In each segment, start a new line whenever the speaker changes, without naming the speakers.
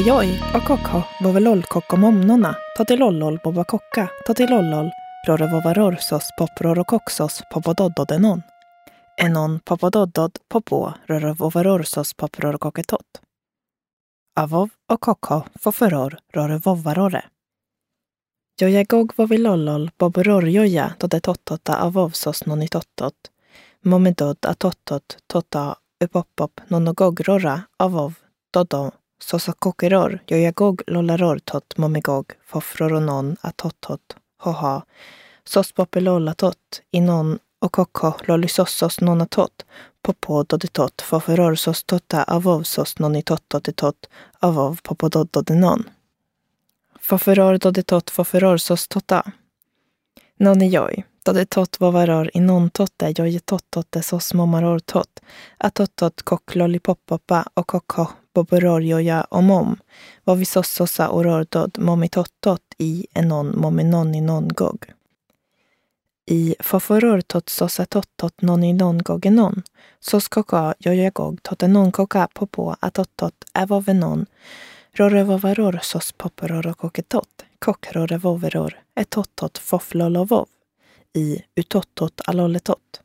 Ohejoj och kokho vovelol kokomomnona totilollol boba rorovovarorsos poprorokoksos popododdodenon. Enon popododdod popo rorovovarorsos poprorokoketot. Avov och kokho foforor rorovovarore. Jojagog vovilollol bobororjoja todetottota avovsos nonitottot. Momedod atottot tota upopop nonogogrora avov dodo sosakokeror jojagog lollaror tot momigog fofroronon atottot hoha sospopelollatot inon och kokho lollysossos nonatot popo doditot foforor tota avov sos avov popodododinon. Foforor doditot foforor sos tota. Noni joj, vovaror inon totte jojetottotte sos momaror tot, atottot kock lollipopoppa, och bobororjoja omom, vovisossosa orordod momitottot i enon mominoni nongog. I foforor tot sosa tottot noni nongogenon, sos koka jojagog tot enon popo atottot evovenon, rorevovaror sos popororokoketot, kokrorevoveror etottot foflolovov, i utottot alolletot.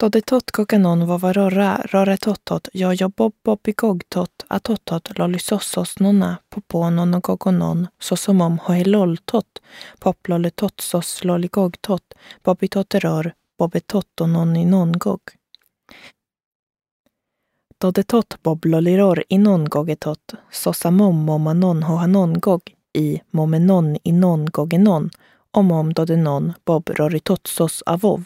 Dodetot kokanon vovarora a jojobobbobigogtot atottot lollysossos nonna popo nonogogonon sosomom hoeloltot poplolletotsos lolligogtot bobitoteror bobetotto nonni nongog. Dodetot bobloliror inongogetot sosamom momanon hohanongog i momenon inongogenon omom dodenon bobroritot avov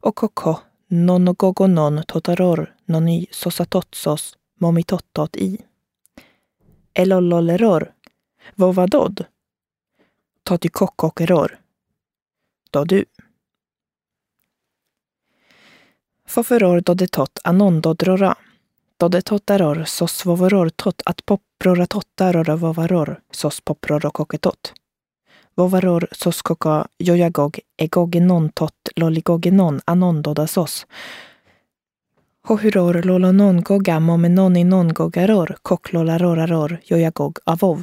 och koko nonogogonon totaror noni sosatotsos momitottot i. Elolloleror, vovadod, totikokokeror, dodu. Foferor dodetot anondodrora, dodetotaror sos vovoror tot at poproratotarora vovaror sos poprorokoketot. Vovaror soskoka jojagog egogenon tot loligogenon anondodasos. Hohuror lolonon goga momenoni non gogaror koklolaroraror jojagog avov.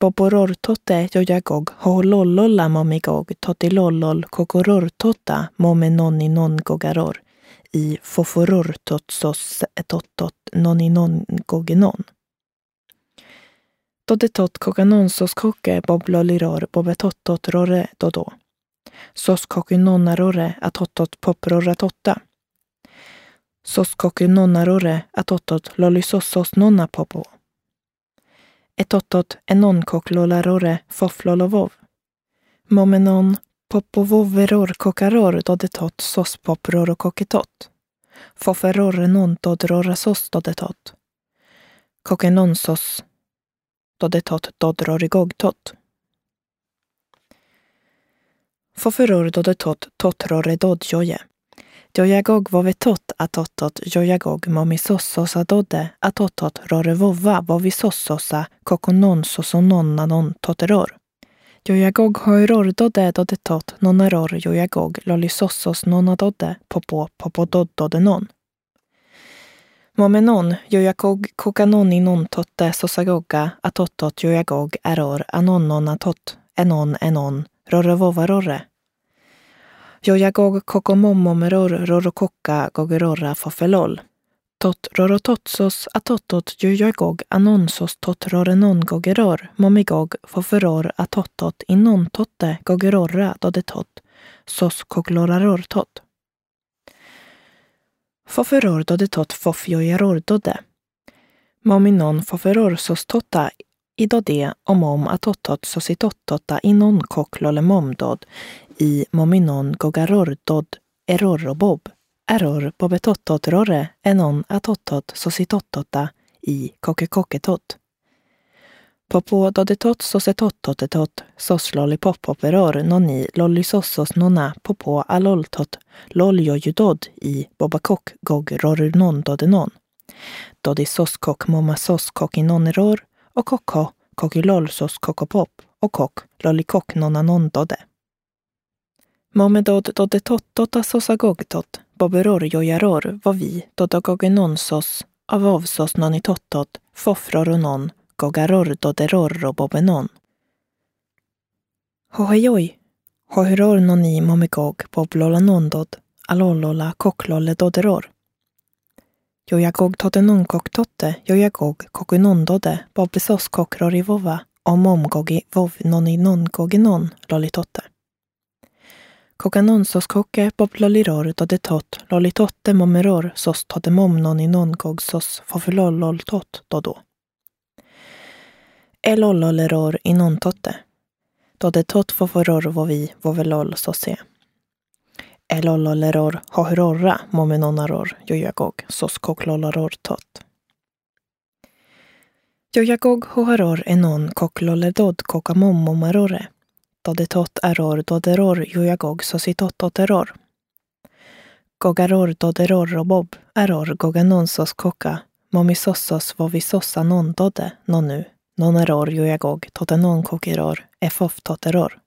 Boboror totte jojagog hoholollolla momigog totilollol kokoror totta momenoni non gogaror i foforor totsos etottot noninon gogenon. Dodetot kokanonsos koke bobloliror bobetottot rore dodo. Sos kokunonnarore atottot poprora totta. Sos kokunonnarore atottot lollysossos nonna popo. Etottot enonkoklolarore foflolovov. Momenon popovoveror kokaror dodetot sos poproro koketot. Foferor non dodrora sos dodetot. Kokenonsos dodetot dodrorigogtot. Foferor dodetot totrore dodjoje. Jojagog vovetot atottot jojagog momisossosa dodde atottot rorevova vovisossosa kokonon toteror. Jojagog hoiror dodde dodetot nonaror jojagog lolisossos nonadodde popo popododdodenon. Momenon jojakog kokanoni nontotte sosagoga atottot jojagog eror anonnon atott enon enon rorrevovarorre. Jojagog kokomomomeror rorokokka gogerorra fofelol. Tot rorototsos atottot jojagog anonsos tot rorenon gogeror momigog foferor atottot inontotte gogerorra dodetot sos Foferordode tot. fofjojerordode. Mominon foferor tota idode omom atottot sositottota inon koklole momdod i mominon gogarordod erorrobob error bobetottot rorre enon atottot sositottota i kokekoketot. Popo dodetot sosetottotetot sos lollipoppoperor noni lollisossos nonna popo aloltot loljojudod i bobakok gog rorunon dodenon. Dodisos kok momasos och kokko kokilolsos kokopop och kok lollikok nonanon dode. Momedod dodetottot asosagogtot boberorjojaror var vi dodogogenonsos avovsos nonitottot fofrorunon gogaror doderor och bobenon. Hohejoj, hohyror noni momigog boblola nondod, alolola koklolle doderor. Jojagog totenon koktotte, jojagog kokunondode, bobesos kokror i vova, om vov noni non lolitotte. Koganon sos koke bob loliror dodetot, lolitotte momeror sos todemom noni nonkog sos fofilolol dodo. Elolloleror inon totte. Dodetot foforor vovi vovelol sosse. Elolloleror hohurorra momenonaror jojagog sos koklollaror tot. Jojagog hoharor enon kokloledod kokamommomarore. Dodetot eror doderor jojagog sositot oteror. Gogaror doderor robob eror goganonsos koka momisossos vovisossa non error joiagog tote jojagog totenon kokiror efof toteror.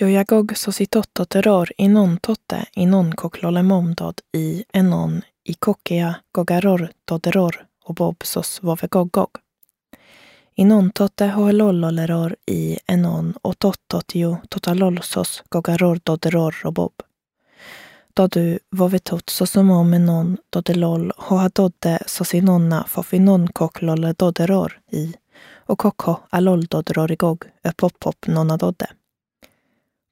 Jojagog sositot toteror inon i non koklolemomdod i enon i kokea gogaror toderor och bobsos I non tote hoelolloleror i enon och tottotio totalolsos gogaror doderor och bob. Dodu vovetot sosomom enon dodelol hohadodde sosinonna fofinon koklolle doderor i och kokho alol doderor igog epopop nonna dodde.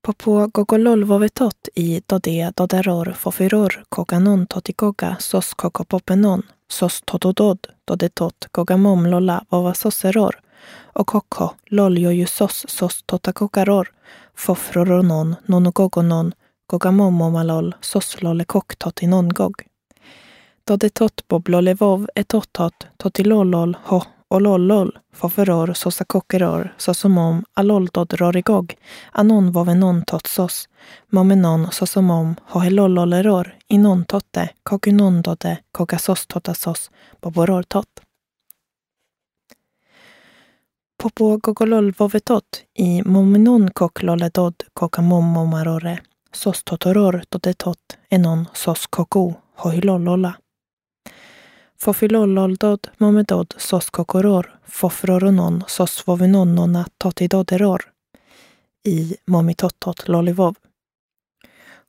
Popo gogolol vovetot i dode doderor fofiror koganon totigoga sos kokopopenon sos totodod dodetot gogamom momlolla, vova soseror och kokho lol jojusos sos totakokaror fofroronon nonogogonon gogamomomalol sos lole koktot inongog. Dodetot boblolevov etotot totilolol ho olollol foferor sosakokeror sosomom aloldodrorigog anon vovenon totsos momenon sosomom hohelolloleror inon totte kogunondode kogasos totasos boboror. Popo gogolol vovetot i momenon kokloledod kokamommomarore sos totoror totetot enon sos koko hohilollola. Fofilollodod momedod sos kokoror, fofroronon sos vovinonnona totidoderor. I momitottot lollivov.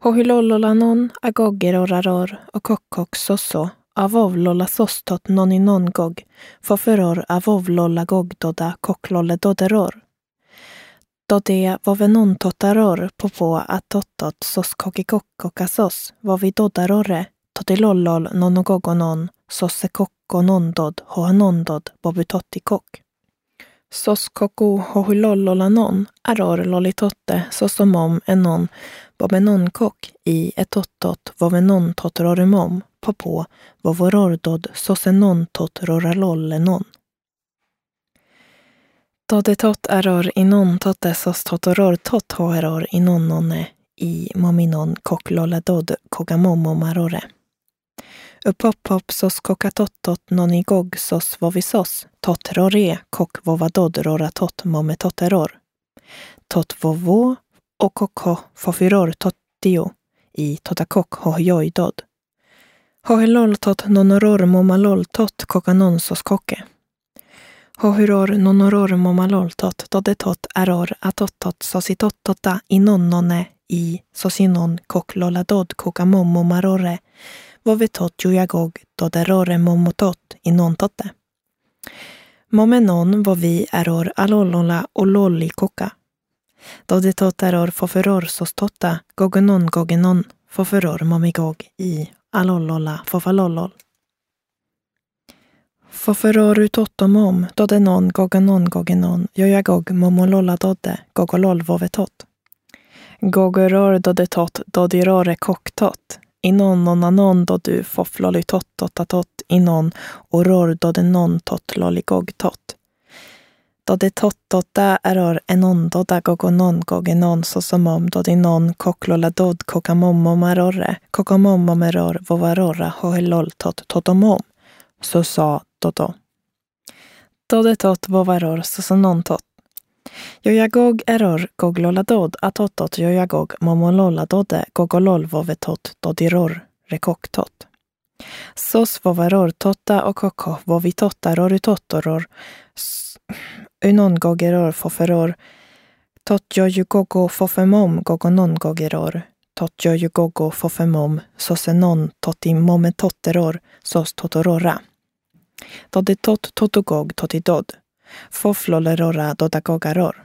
Hohilollolanon agoggeroraror och kokkok sosso avovlolla sostot noninongog foferor avovlolla gogdoda då Dode vovenontotaror popo atottot sos kokikokkokasos vovidodarore totilollol nonogogonon sosse hoanondod bobutottikok. hohanondod. Sos hohulollolanon aror lolitotte sosomom enon bobenonkok i etottot vovenon totrorumom popo vovorordod sosenon totroralollenon. Dodetot eror inon totesos totoror tot hoeror inonone i mominon kokloladod kogamomomarore. Uppoppop sos kokatottot nonigog sos vovisos, totrore kok vovadod roratot mometotteror. Tot vovo och kokho fofiror tottio i totakok hojojdod. Hohelol tot nonoror momalol tot koke. Hohuror nonoror momaloltot dodetot aror atottot sositottota inonnone i sosinon kokloladod kokamommomarore vovetot jujagog doderore momotot inontotte. Momenon vovi eror alolola ololi koka. Dodetot eror foferor sostotta gogenon gogenon foferor momigog i alolola fofalolol. Foferor utottomom dodenon gogenon gogenon jojagog momolola dodde gogolol vovetot. Gogoror dodetot dodirore koktot inon onanon do du foffloli tot totatot inon oror do de non tot loligog tot. Do de tot dotta eror enon doda gogonon gogenon sosomom do de non koklola dod kokamommo marorre kokamommo meror vovarorra hohelol tot totomom. Så sa Dodo. Dode tot vovaror sosonon tot. Jojagog eror gogloladod atotot jojagog momololadode gogolol vovetot dodiror rekoktot. Sos vovaror totta och koko vovitotta rorutottoror. Unongogeror foferor. Tot jojugogo fofemom gogonon gogeror. Tot jojugogo fofemom sosenon totimometotteror sos totorora. Doditot totogog totidod. Foflolerora dodagogaror.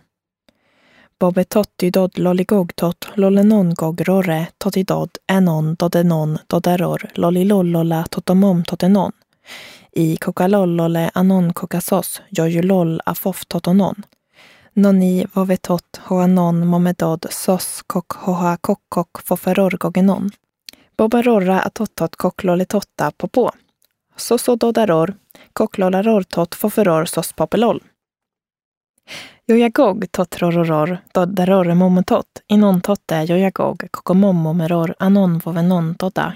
Bobetottidod loligogtot lolenongogrore totidod enon dodenon doderor lolilollola totomom totenon. I kokalollole anon kokasos jojulol afof totonon. Noni vovetot hoanon momedod sos kok hoha kokkok foferorgogenon. Bobarorra atottot koklolletotta popo. Sosododaror koklolarortot foferor sos popelol. Jojagog tot rororor, dodaror inon totte jojagog, kokomommomeror, anon vovenon toda,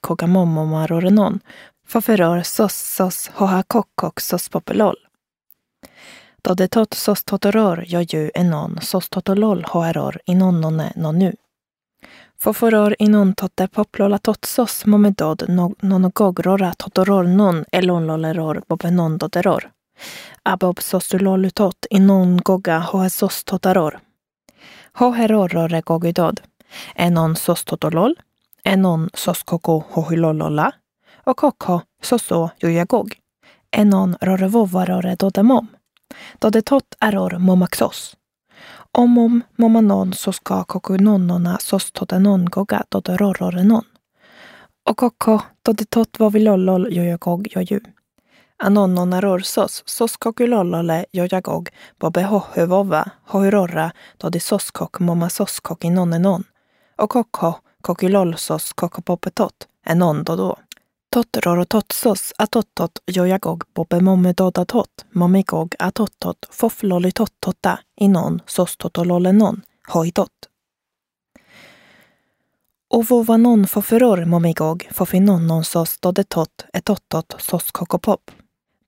kogamommomarorenon, foferor sos sos hoha kokkok sos popelol. Dodetot sos totoror joju enon sos totolol hoaror inonnone nonu. Foforor inon totte poplola totsos momedod nonogogrora totorornon elonloleror bobenondoteror. Abob sostulolutot inon goga hoesos totaror. Hoherorore gogidod. Enon sostotolol. Enon soskoko hohilolola. Och kokho soso jujagog. Enon rorevovarore dodemom. Dodetot eror momaxos. Omom momanon soska kokunonnona sostotenon goga dodorororenon. Och kokho dodetot vavilollol jujagog joju. Anonnonaror sos, soskokulolole jojagog, bobe hohövova, hohyrorra, dodi soskok moma soskok inonnenon, och kokho, kokylolsos kokopopetot, enon dodo. Tot rorototsos atottot jojagog bobe momme tota dodatot, momigog atottot, foflolitottota, inon sostotololenon, hoitot. Och vovanon foferor momigog, fofinonnon sos dodetot, etottot sos kokopop.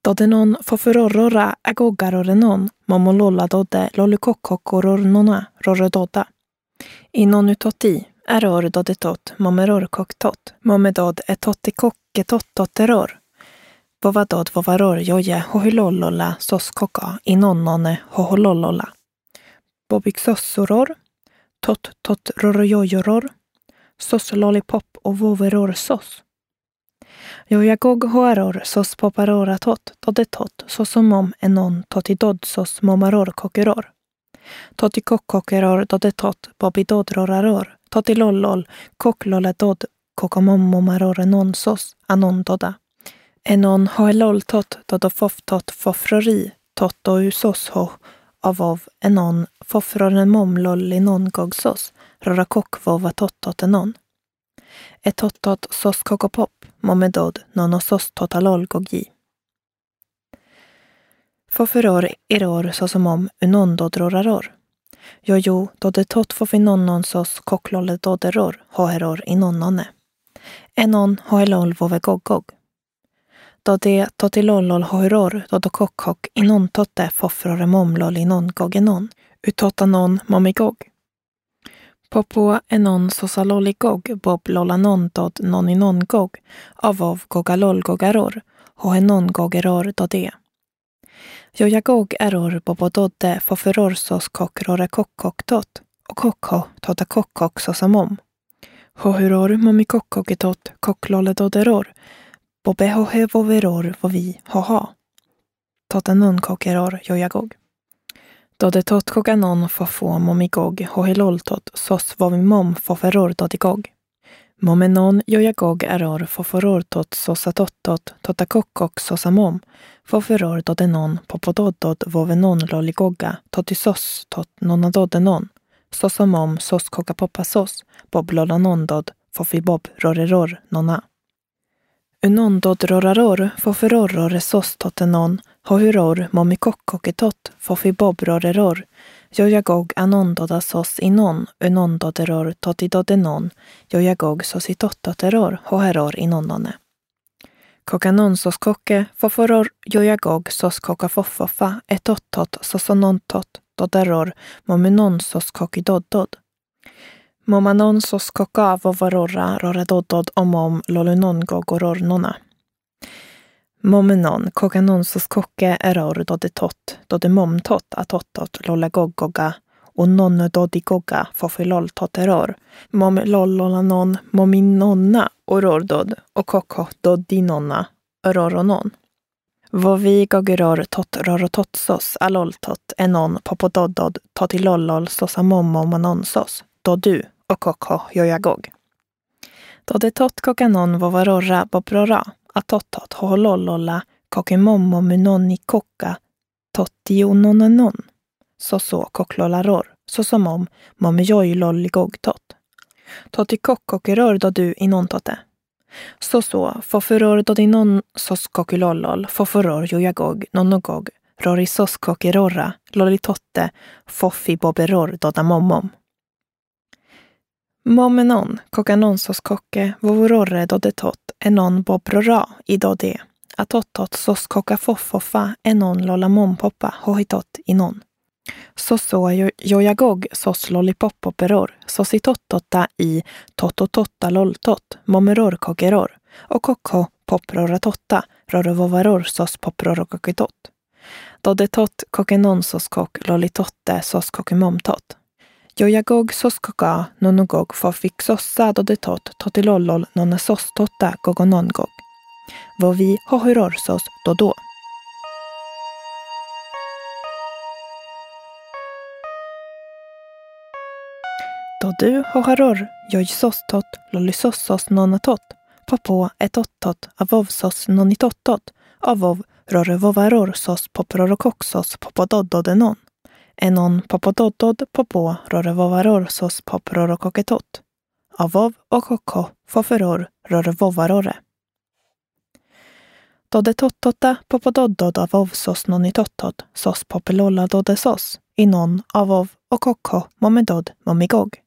Dodenon fofororora agoggarorenon momololla dodde lolukokkokorornona rorododa. Inon utoti eror dodetot momerorkoktot momedod e tottotteror. Vovadod vovaror joje hohylollola soskoka inonnone hohololola. Bobiksossoror tot tot rorojojoror sos lollipop och voveror sos. Jojagog hoaror sos poparora tot dodetot sosomom enon totidod sos momaror kokeror. Totikokkokeror dodetot bobidodroraror totilollol kokloledod kokomommomaror enon sos anon. Enon hoelol tot dodofoftot fofrori totto usos ho avov enon fofroren linon gogsos rorakokvova tottot enon. Etottot sos kokopop momedod nonosos totalolgogi. gogi. Eror sosomom unondodroraror. Jojo dodetot fofinonnon sos koklolle doderor hoeror inonnone. Enon hoelol vovegogog. Dode totilollol hoeror dodokokhok inon totte fofrore momlol inon gogenon. Utotanon momigog. Popo enon sosaloligog bob lolanondod noninongog avov gogalol gogaror hoenon gogeror dode. Jojagog eror bobododde foferorsos kokrore kokkoktot och kokko tota kokkok sosamom. Hohuror momikokkogetot kokloledoderor bobehohevoveror vovi hoha. Totanon kokeror jojagog. Dodetot koganon fofo momigog hoheloltot sos vovimom foferor dodigog. Momenon jojagog eror foforortot sosatottot totakokkok sosamom foferor dodenon popododod vovenon loligoga totisos tot nonadodenon sosamom sos kokapopasos boblolanondod fofibob roreror nona. Unondod roraror foferorrore sos totenon Hohuror rore, ror, jojagog anondodasos inon unondoderor totidodenon, jojagog sositottoteror hoheror inonnone. Kokanon sos koke, foforor jojagog sos kokafoffofa etottot sosonontot doderor mominonsos kokidoddod. Momanon sos koka vovarora omom lolunon gogorornona. Momenon kokanonsos koke eror dodetot dodemomtot atottot lolegoggoga och nonne dodigoga fofilol toteror. Mom lollolanon mominonna orordod och kokko dodinonna öroronon. Vovi gogiror tot rorototsos aloltot enon popododod totilollol sosamommo manonsos då du och kokko jojagog. Då det tot kokanon vovarorra boprora atottot holollolla kokemommo munonni kokka tottiononenon så så sosomom så som om. Toti då du inontote. Så så, fofuror då dinon sos kokilollol, foforor jojagog, nonogog, rorisos kokirorra, lolitotte, foffi boberor dodamommom. Momenon, kokanonsos soskoke, vovororre dodetot, enon bobrora i dode, atottot soskoka foffoffa, enon lolla mompoppa, hohitot inon. Sosso jojagog sos lollipoppoperor, sositottotta i totototta loltot, momerorkogeror och kokko poproratotta, rorovovaror sos poprorokokitot. Dodetot kokenonsos kok lollitotte sos kokemomtot. Jojagog sos koka nonogog fofixossa dodetot totilollol nonesostotta gogonongog. Vovi hohurorsos dodo. Då du hoharor jojsostot lollysossos nonatot popo etottot avovsos nonitottot avov rorevovaror sos poprorokoxos popododdodenon enon popododdod popo rorevovaror sos poprorokoketot avov och koko foferor rorevovarore. Dodetottota popododdod avovsos nonitottot sos popelolladoddesos inon avov och koko momedod momigog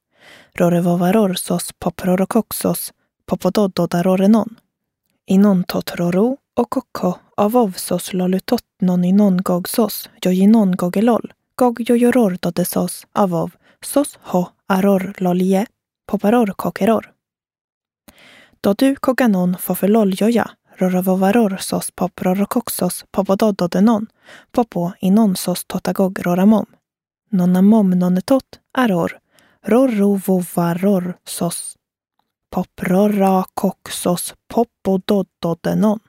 rorevovarorsos poprorokoxos popododdodarorenon. Inon totroro och kokko avovsos lolutotnon inongogsos jojinongogelol gogjojorordodesos avov sos ho aror lolie poparor kokeror. Då du koganon fofelol joja poprorokoxos popo inonsos totagog roramom. Nonamom nonetot aror rorrovovaror sos Poprorra koksos popododdodenon.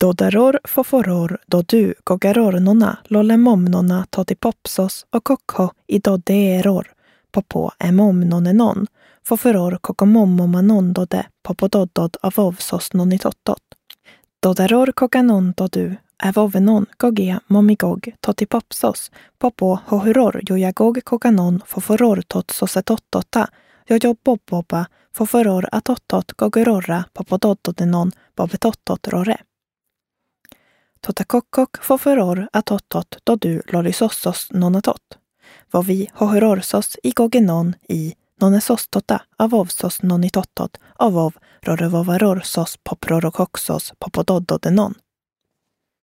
Dodaror foforor dodu gogarornona lollemomnona totipopsos och kokho i dodeeror popo emomnonenon foforor kokomommomanon dode popododdod avovsos nonitottot. Dodaror kokanon dodu ävovenon gogia momigog totipopsos popo hohuror jojagog koganon foforor totsosetottotta jojoboboba foforor atottot gogurorra popododdodenon bobetottot rore. Totakokkok foforor atottot dodu lolisossos nonatot. Vovi hohurorsos i gogenon i nonesostota avovsos nonitottot avov rorevovarorsos poprorokoksos popododdodenon.